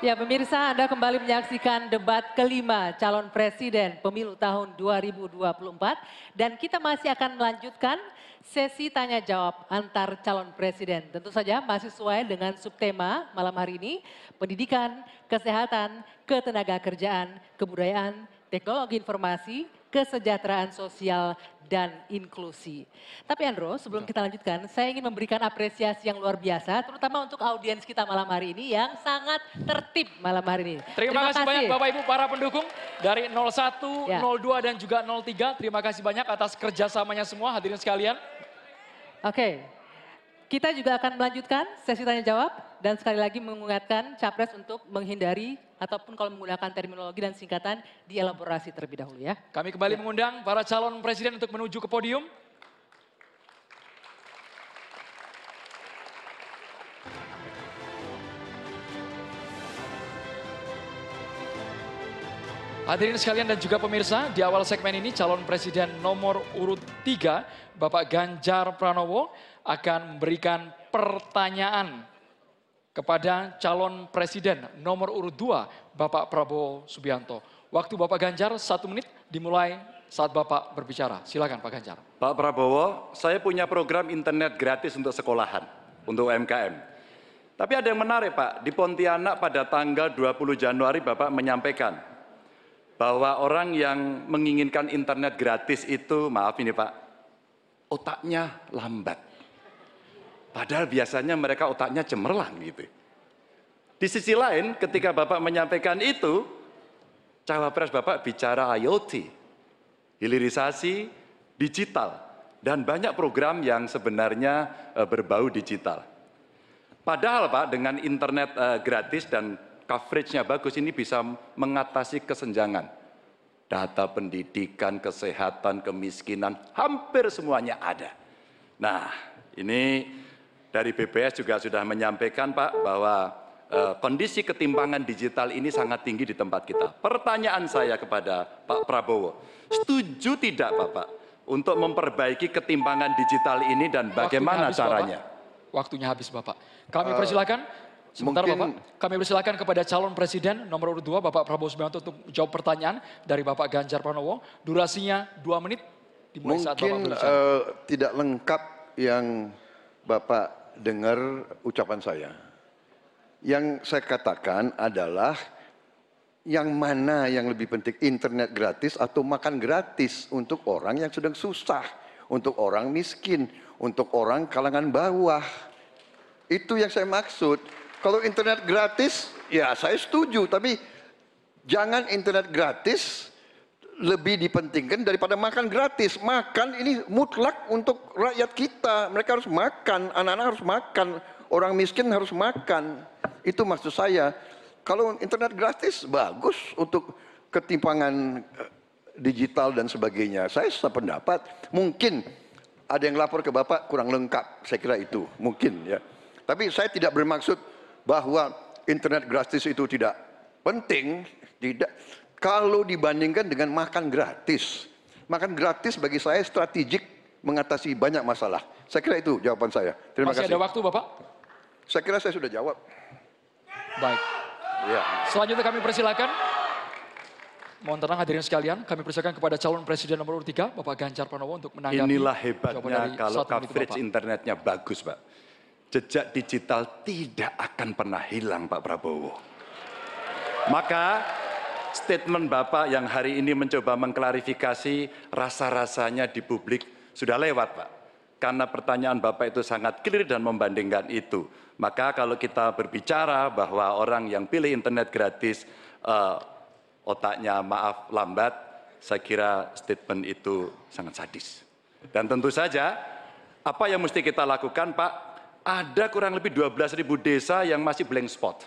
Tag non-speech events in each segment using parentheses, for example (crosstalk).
Ya pemirsa Anda kembali menyaksikan debat kelima calon presiden pemilu tahun 2024 dan kita masih akan melanjutkan sesi tanya jawab antar calon presiden. Tentu saja masih sesuai dengan subtema malam hari ini pendidikan, kesehatan, ketenaga kerjaan, kebudayaan, teknologi informasi, kesejahteraan sosial, dan inklusi. Tapi Andro, sebelum kita lanjutkan, saya ingin memberikan apresiasi yang luar biasa, terutama untuk audiens kita malam hari ini yang sangat tertib malam hari ini. Terima, kasih, banyak Bapak Ibu para pendukung dari 01, Ya. 02 dan juga 03. Terima kasih banyak atas kerjasamanya semua hadirin sekalian. Oke, kita juga akan melanjutkan sesi tanya jawab dan sekali lagi mengingatkan capres untuk menghindari ataupun kalau menggunakan terminologi dan singkatan dielaborasi terlebih dahulu ya. Kami kembali mengundang para calon presiden untuk menuju ke podium. Hadirin sekalian dan juga pemirsa, di awal segmen ini calon presiden nomor urut 3, Bapak Ganjar Pranowo akan memberikan pertanyaan kepada calon presiden nomor urut 2, Bapak Prabowo Subianto. Waktu Bapak Ganjar satu menit dimulai saat Bapak berbicara. Silakan Pak Ganjar. Pak Prabowo, saya punya program internet gratis untuk sekolahan, untuk UMKM. Tapi ada yang menarik Pak, di Pontianak pada tanggal 20 Januari Bapak menyampaikan bahwa orang yang menginginkan internet gratis itu, maaf ini Pak, otaknya lambat. Padahal biasanya mereka otaknya cemerlang gitu. Di sisi lain, ketika Bapak menyampaikan itu, cawapres Bapak bicara IoT, hilirisasi digital, dan banyak program yang sebenarnya eh, berbau digital. Padahal Pak, dengan internet eh, gratis dan coveragenya bagus, ini bisa mengatasi kesenjangan. Data pendidikan, kesehatan, kemiskinan, hampir semuanya ada. Nah, ini dari BPS juga sudah menyampaikan Pak bahwa eh, kondisi ketimpangan digital ini sangat tinggi di tempat kita. Pertanyaan saya kepada Pak Prabowo, setuju tidak Bapak untuk memperbaiki ketimpangan digital ini dan bagaimana Waktunya habis, caranya? Bapak. Waktunya habis Bapak. Kami persilakan. Sebentar mungkin- Bapak. Kami persilakan kepada calon presiden nomor urut 2 Bapak Prabowo Subianto untuk jawab pertanyaan dari Bapak Ganjar Pranowo. Durasinya 2 menit dimulai saat Bapak Mungkin eh, tidak lengkap yang Bapak dengar ucapan saya. Yang saya katakan adalah yang mana yang lebih penting internet gratis atau makan gratis untuk orang yang sedang susah, untuk orang miskin, untuk orang kalangan bawah. Itu yang saya maksud. Kalau internet gratis, ya saya setuju, tapi jangan internet gratis lebih dipentingkan daripada makan gratis. Makan ini mutlak untuk rakyat kita. Mereka harus makan, anak-anak harus makan, orang miskin harus makan. Itu maksud saya. Kalau internet gratis bagus untuk ketimpangan eh, digital dan sebagainya. Saya sependapat. Mungkin ada yang lapor ke Bapak kurang lengkap. Saya kira itu mungkin ya. Tapi saya tidak bermaksud bahwa internet gratis itu tidak penting. Tidak. Kalau dibandingkan dengan makan gratis. Makan gratis bagi saya strategik mengatasi banyak masalah. Saya kira itu jawaban saya. Terima Masih kasih. ada waktu Bapak? Saya kira saya sudah jawab. Baik. Ya. Selanjutnya kami persilakan. Mohon tenang hadirin sekalian, kami persilakan kepada calon presiden nomor urut 3, Bapak Ganjar Pranowo untuk menanggapi Inilah hebatnya kalau coverage Bapak. internetnya bagus, Pak. Jejak digital tidak akan pernah hilang, Pak Prabowo. Maka statement Bapak yang hari ini mencoba mengklarifikasi rasa-rasanya di publik sudah lewat, Pak. Karena pertanyaan Bapak itu sangat clear dan membandingkan itu. Maka kalau kita berbicara bahwa orang yang pilih internet gratis eh, otaknya maaf lambat, saya kira statement itu sangat sadis. Dan tentu saja apa yang mesti kita lakukan Pak? Ada kurang lebih 12 ribu desa yang masih blank spot.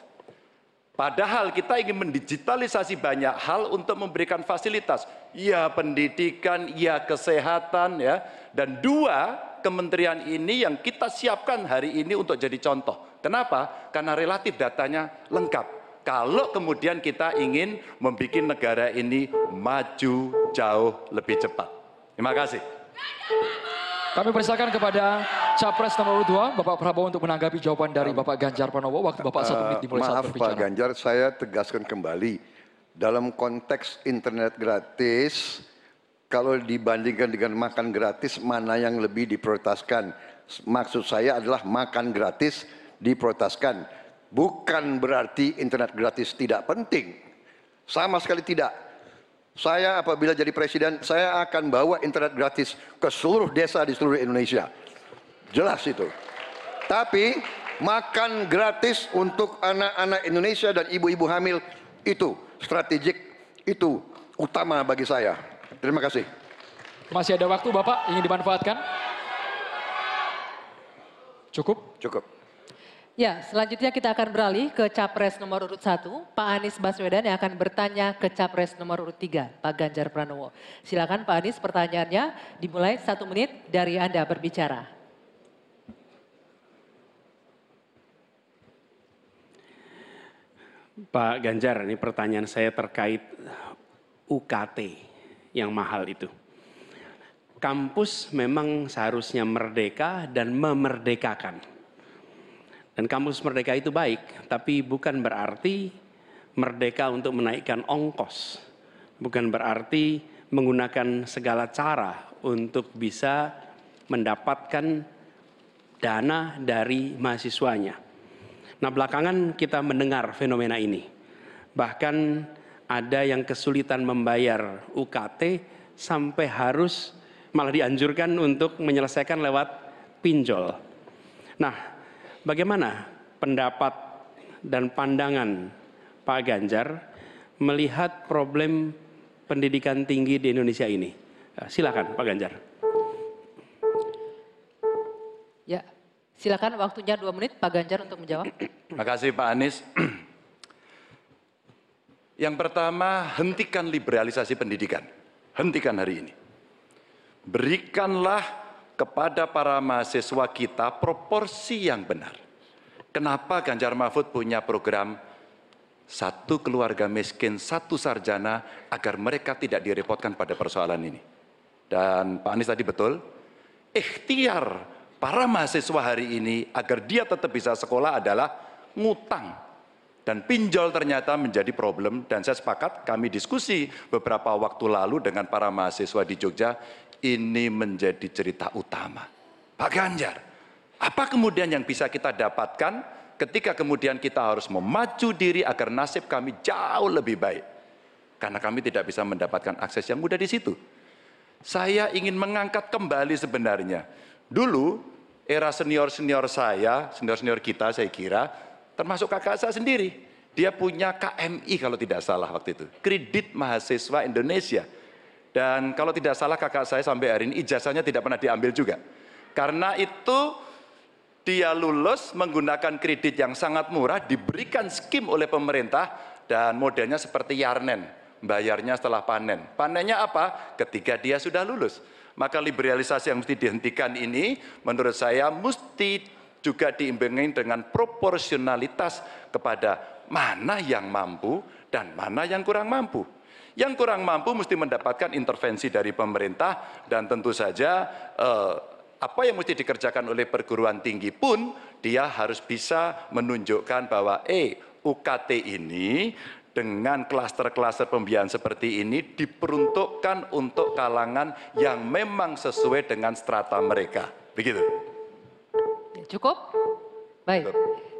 Padahal kita ingin mendigitalisasi banyak hal untuk memberikan fasilitas. Ya pendidikan, ya kesehatan, ya. Dan dua kementerian ini yang kita siapkan hari ini untuk jadi contoh. Kenapa? Karena relatif datanya lengkap. Kalau kemudian kita ingin membuat negara ini maju jauh lebih cepat. Terima kasih. Kami persilakan kepada Capres nomor urut 2, Bapak Prabowo untuk menanggapi jawaban dari Bapak Ganjar Pranowo. Waktu Bapak satu menit dimulai saat Maaf Pak. Ganjar, saya tegaskan kembali. Dalam konteks internet gratis, kalau dibandingkan dengan makan gratis, mana yang lebih diprioritaskan? Maksud saya adalah makan gratis diprioritaskan. Bukan berarti internet gratis tidak penting. Sama sekali tidak. Saya apabila jadi presiden, saya akan bawa internet gratis ke seluruh desa di seluruh Indonesia. Jelas itu. Tapi makan gratis untuk anak-anak Indonesia dan ibu-ibu hamil itu strategik, itu utama bagi saya. Terima kasih. Masih ada waktu Bapak ingin dimanfaatkan? Cukup? Cukup. Ya, selanjutnya kita akan beralih ke Capres nomor urut 1, Pak Anies Baswedan yang akan bertanya ke Capres nomor urut 3, Pak Ganjar Pranowo. Silakan Pak Anies pertanyaannya dimulai satu menit dari Anda berbicara. Pak Ganjar, ini pertanyaan saya terkait UKT yang mahal itu. Kampus memang seharusnya merdeka dan memerdekakan. Dan kampus merdeka itu baik, tapi bukan berarti merdeka untuk menaikkan ongkos. Bukan berarti menggunakan segala cara untuk bisa mendapatkan dana dari mahasiswanya. Nah belakangan kita mendengar fenomena ini. Bahkan ada yang kesulitan membayar UKT sampai harus malah dianjurkan untuk menyelesaikan lewat pinjol. Nah bagaimana pendapat dan pandangan Pak Ganjar melihat problem pendidikan tinggi di Indonesia ini? Silakan Pak Ganjar. Ya, silakan waktunya dua menit Pak Ganjar untuk menjawab. Terima kasih Pak Anies. (clears throat) Yang pertama, hentikan liberalisasi pendidikan. Hentikan hari ini. Berikanlah kepada para mahasiswa kita proporsi yang benar. Kenapa Ganjar Mahfud punya program satu keluarga miskin, satu sarjana agar mereka tidak direpotkan pada persoalan ini. Dan Pak Anies tadi betul, ikhtiar para mahasiswa hari ini agar dia tetap bisa sekolah adalah ngutang. Dan pinjol ternyata menjadi problem dan saya sepakat kami diskusi beberapa waktu lalu dengan para mahasiswa di Jogja, ini menjadi cerita utama. Pak Ganjar, apa kemudian yang bisa kita dapatkan ketika kemudian kita harus memacu diri agar nasib kami jauh lebih baik? Karena kami tidak bisa mendapatkan akses yang mudah di situ. Saya ingin mengangkat kembali sebenarnya. Dulu era senior-senior saya, senior-senior kita saya kira, termasuk kakak saya sendiri. Dia punya KMI kalau tidak salah waktu itu. Kredit Mahasiswa Indonesia. Dan kalau tidak salah kakak saya sampai hari ini ijazahnya tidak pernah diambil juga. Karena itu dia lulus menggunakan kredit yang sangat murah, diberikan skim oleh pemerintah dan modelnya seperti Yarnen, bayarnya setelah panen. Panennya apa? Ketika dia sudah lulus. Maka liberalisasi yang mesti dihentikan ini menurut saya mesti juga diimbangi dengan proporsionalitas kepada mana yang mampu dan mana yang kurang mampu. Yang kurang mampu mesti mendapatkan intervensi dari pemerintah dan tentu saja eh, apa yang mesti dikerjakan oleh perguruan tinggi pun dia harus bisa menunjukkan bahwa eh UKT ini dengan klaster-klaster pembiayaan seperti ini diperuntukkan untuk kalangan yang memang sesuai dengan strata mereka. Begitu. Cukup? Baik.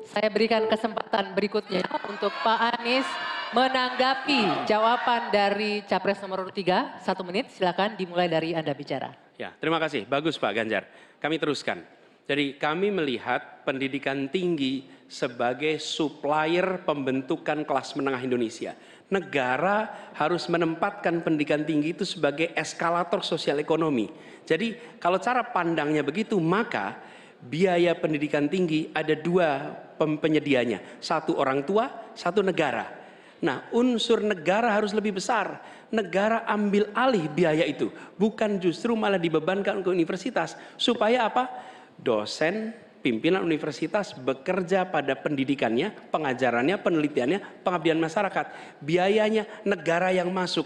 Saya berikan kesempatan berikutnya untuk Pak Anies menanggapi jawaban dari Capres nomor 3. Satu menit, silakan dimulai dari Anda bicara. Ya, terima kasih. Bagus Pak Ganjar. Kami teruskan. Jadi kami melihat pendidikan tinggi sebagai supplier pembentukan kelas menengah Indonesia. Negara harus menempatkan pendidikan tinggi itu sebagai eskalator sosial ekonomi. Jadi kalau cara pandangnya begitu, maka biaya pendidikan tinggi ada dua penyedianya. Satu orang tua, satu negara. Nah unsur negara harus lebih besar. Negara ambil alih biaya itu. Bukan justru malah dibebankan ke universitas. Supaya apa? Dosen, pimpinan universitas bekerja pada pendidikannya, pengajarannya, penelitiannya, pengabdian masyarakat. Biayanya negara yang masuk.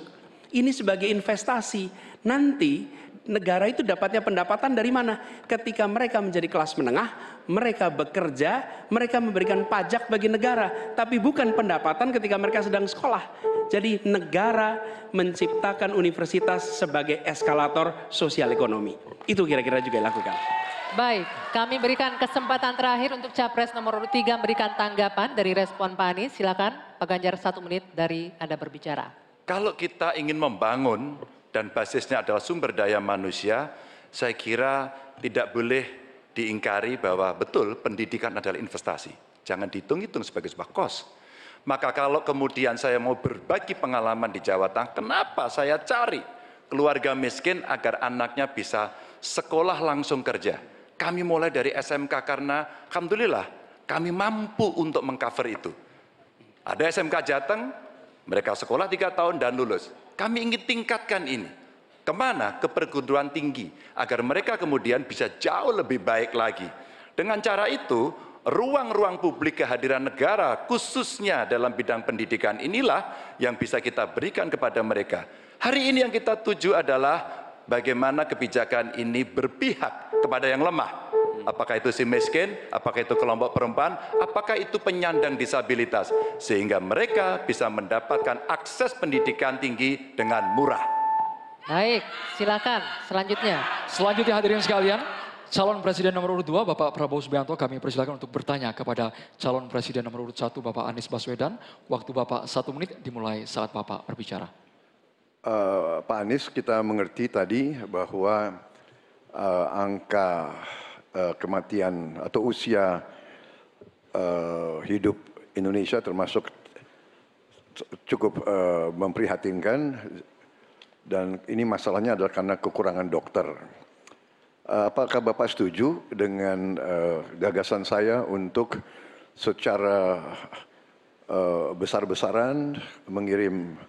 Ini sebagai investasi. Nanti negara itu dapatnya pendapatan dari mana? Ketika mereka menjadi kelas menengah, mereka bekerja, mereka memberikan pajak bagi negara, tapi bukan pendapatan ketika mereka sedang sekolah. Jadi negara menciptakan universitas sebagai eskalator sosial ekonomi. Itu kira-kira juga dilakukan. Baik, kami berikan kesempatan terakhir untuk Capres nomor urut 3 memberikan tanggapan dari respon Pak Anies. Silakan Pak Ganjar satu menit dari Anda berbicara. Kalau kita ingin membangun dan basisnya adalah sumber daya manusia, saya kira tidak boleh diingkari bahwa betul pendidikan adalah investasi. Jangan dihitung-hitung sebagai sebuah kos. Maka kalau kemudian saya mau berbagi pengalaman di Jawa Tengah, kenapa saya cari keluarga miskin agar anaknya bisa sekolah langsung kerja kami mulai dari SMK karena Alhamdulillah kami mampu untuk mengcover itu. Ada SMK Jateng, mereka sekolah tiga tahun dan lulus. Kami ingin tingkatkan ini. Ke mana? Ke perguruan tinggi. Agar mereka kemudian bisa jauh lebih baik lagi. Dengan cara itu, ruang-ruang publik kehadiran negara khususnya dalam bidang pendidikan inilah yang bisa kita berikan kepada mereka. Hari ini yang kita tuju adalah bagaimana kebijakan ini berpihak kepada yang lemah. Apakah itu si miskin, apakah itu kelompok perempuan, apakah itu penyandang disabilitas. Sehingga mereka bisa mendapatkan akses pendidikan tinggi dengan murah. Baik, silakan selanjutnya. Selanjutnya hadirin sekalian, calon presiden nomor urut 2 Bapak Prabowo Subianto kami persilakan untuk bertanya kepada calon presiden nomor urut 1 Bapak Anies Baswedan. Waktu Bapak satu menit dimulai saat Bapak berbicara. Uh, Pak Anies kita mengerti tadi bahwa uh, angka uh, kematian atau usia uh, hidup Indonesia termasuk cukup uh, memprihatinkan dan ini masalahnya adalah karena kekurangan dokter. Uh, apakah Bapak setuju dengan uh, gagasan saya untuk secara uh, besar-besaran mengirim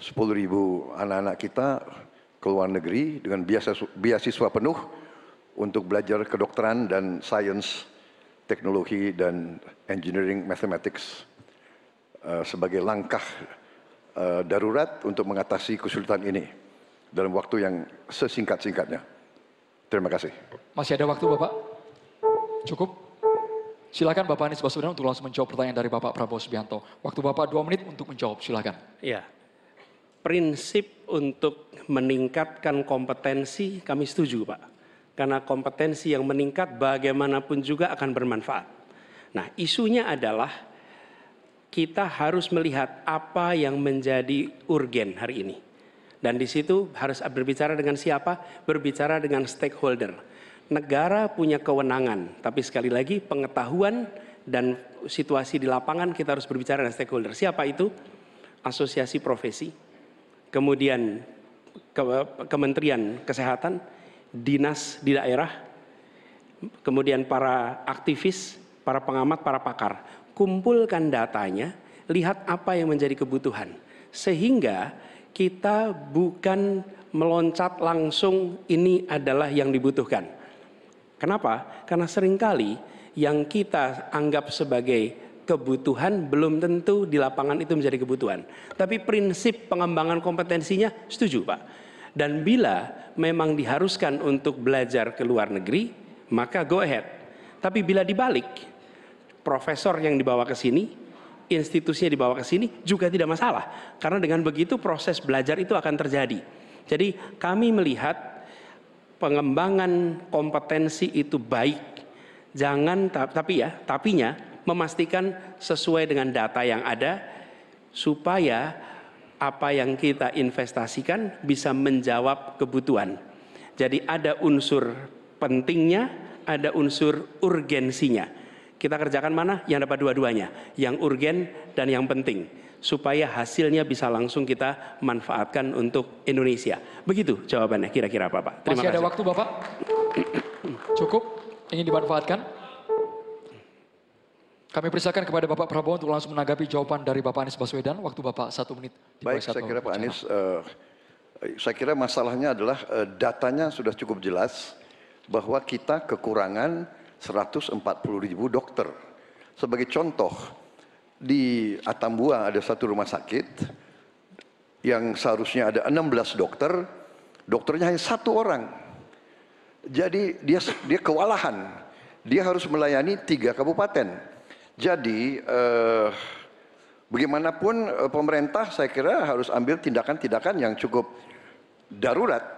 10 ribu anak-anak kita ke luar negeri dengan beasiswa penuh untuk belajar kedokteran dan sains, teknologi dan engineering mathematics uh, sebagai langkah uh, darurat untuk mengatasi kesulitan ini dalam waktu yang sesingkat-singkatnya. Terima kasih. Masih ada waktu Bapak? Cukup? Silakan Bapak Anies Baswedan untuk langsung menjawab pertanyaan dari Bapak Prabowo Subianto. Waktu Bapak dua menit untuk menjawab, silakan. Iya, prinsip untuk meningkatkan kompetensi kami setuju Pak. Karena kompetensi yang meningkat bagaimanapun juga akan bermanfaat. Nah isunya adalah kita harus melihat apa yang menjadi urgen hari ini. Dan di situ harus berbicara dengan siapa? Berbicara dengan stakeholder. Negara punya kewenangan, tapi sekali lagi pengetahuan dan situasi di lapangan kita harus berbicara dengan stakeholder. Siapa itu? Asosiasi profesi, kemudian Kementerian Kesehatan, dinas di daerah, kemudian para aktivis, para pengamat, para pakar, kumpulkan datanya, lihat apa yang menjadi kebutuhan, sehingga kita bukan meloncat langsung ini adalah yang dibutuhkan. Kenapa? Karena sering kali yang kita anggap sebagai kebutuhan belum tentu di lapangan itu menjadi kebutuhan. Tapi prinsip pengembangan kompetensinya setuju Pak. Dan bila memang diharuskan untuk belajar ke luar negeri, maka go ahead. Tapi bila dibalik, profesor yang dibawa ke sini, institusinya dibawa ke sini juga tidak masalah. Karena dengan begitu proses belajar itu akan terjadi. Jadi kami melihat pengembangan kompetensi itu baik. Jangan tapi ya, tapinya memastikan sesuai dengan data yang ada supaya apa yang kita investasikan bisa menjawab kebutuhan. Jadi ada unsur pentingnya, ada unsur urgensinya. Kita kerjakan mana? Yang dapat dua-duanya, yang urgen dan yang penting supaya hasilnya bisa langsung kita manfaatkan untuk Indonesia. Begitu jawabannya kira-kira Bapak. Terima Masih kasih. ada waktu Bapak? (clears throat) Cukup? Ingin dimanfaatkan? Kami persilakan kepada Bapak Prabowo untuk langsung menanggapi jawaban dari Bapak Anies Baswedan. Waktu Bapak satu menit. Baik, saya kira Pak Anies, uh, saya kira masalahnya adalah uh, datanya sudah cukup jelas bahwa kita kekurangan 140 ribu dokter. Sebagai contoh, di Atambua ada satu rumah sakit yang seharusnya ada 16 dokter, dokternya hanya satu orang. Jadi dia dia kewalahan. Dia harus melayani tiga kabupaten. Jadi eh, bagaimanapun eh, pemerintah saya kira harus ambil tindakan-tindakan yang cukup darurat.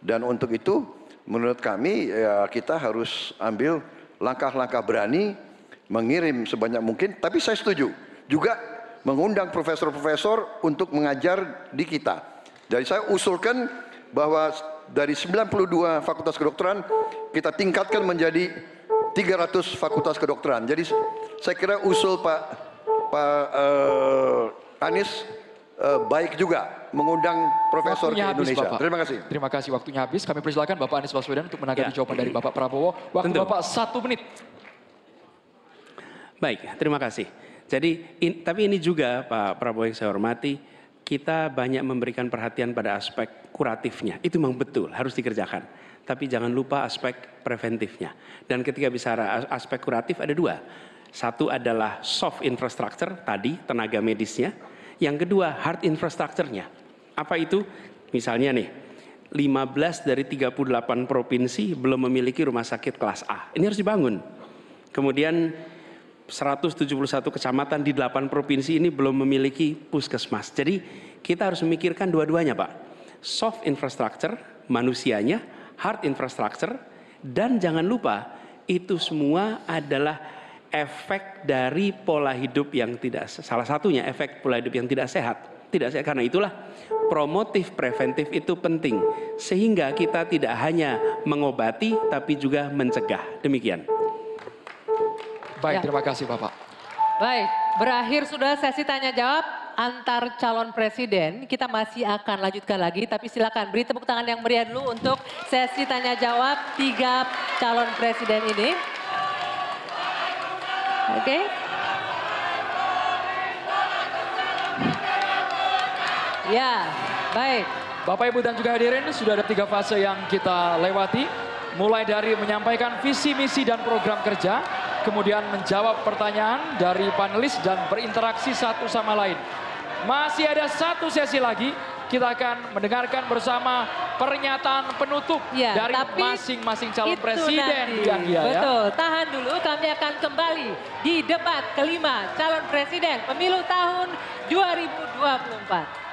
Dan untuk itu menurut kami ya kita harus ambil langkah-langkah berani mengirim sebanyak mungkin. Tapi saya setuju juga mengundang profesor-profesor untuk mengajar di kita. Jadi saya usulkan bahwa dari 92 fakultas kedokteran kita tingkatkan menjadi 300 fakultas kedokteran. Jadi saya kira usul Pak Pak uh, Anies uh, baik juga mengundang profesor Waktunya ke habis, Indonesia. Bapak. Terima kasih. Terima kasih waktunya habis. Kami persilakan Bapak Anies Baswedan untuk menanggapi Ya. jawaban dari Bapak Prabowo. Waktu Tentu. Bapak satu menit. Baik, terima kasih. Jadi, in- tapi ini juga Pak Prabowo yang saya hormati, kita banyak memberikan perhatian pada aspek kuratifnya. Itu memang betul, harus dikerjakan. Tapi jangan lupa aspek preventifnya. Dan ketika bicara as- aspek kuratif ada dua. Satu adalah soft infrastructure, tadi tenaga medisnya. Yang kedua hard infrastructure-nya. Apa itu? Misalnya nih, 15 dari 38 provinsi belum memiliki rumah sakit kelas A. Ini harus dibangun. Kemudian 171 kecamatan di 8 provinsi ini belum memiliki puskesmas. Jadi kita harus memikirkan dua-duanya Pak. Soft infrastructure, manusianya, hard infrastructure, dan jangan lupa itu semua adalah efek dari pola hidup yang tidak salah satunya efek pola hidup yang tidak sehat. Tidak sehat karena itulah promotif preventif itu penting sehingga kita tidak hanya mengobati tapi juga mencegah. Demikian. Baik, Ya. terima kasih Bapak. Baik, berakhir sudah sesi tanya jawab antar calon presiden. Kita masih akan lanjutkan lagi, tapi silakan beri tepuk tangan yang meriah dulu untuk sesi tanya jawab tiga calon presiden ini. Oke. Ya, baik. Bapak Ibu dan juga hadirin sudah ada tiga fase yang kita lewati. Mulai dari menyampaikan visi, misi, dan program kerja. Kemudian menjawab pertanyaan dari panelis dan berinteraksi satu sama lain. Masih ada satu sesi lagi. Kita akan mendengarkan bersama pernyataan penutup Ya, dari masing-masing calon presiden. nanti. Gia, ya. Betul, tahan dulu kami akan kembali di debat kelima calon presiden pemilu tahun 2024.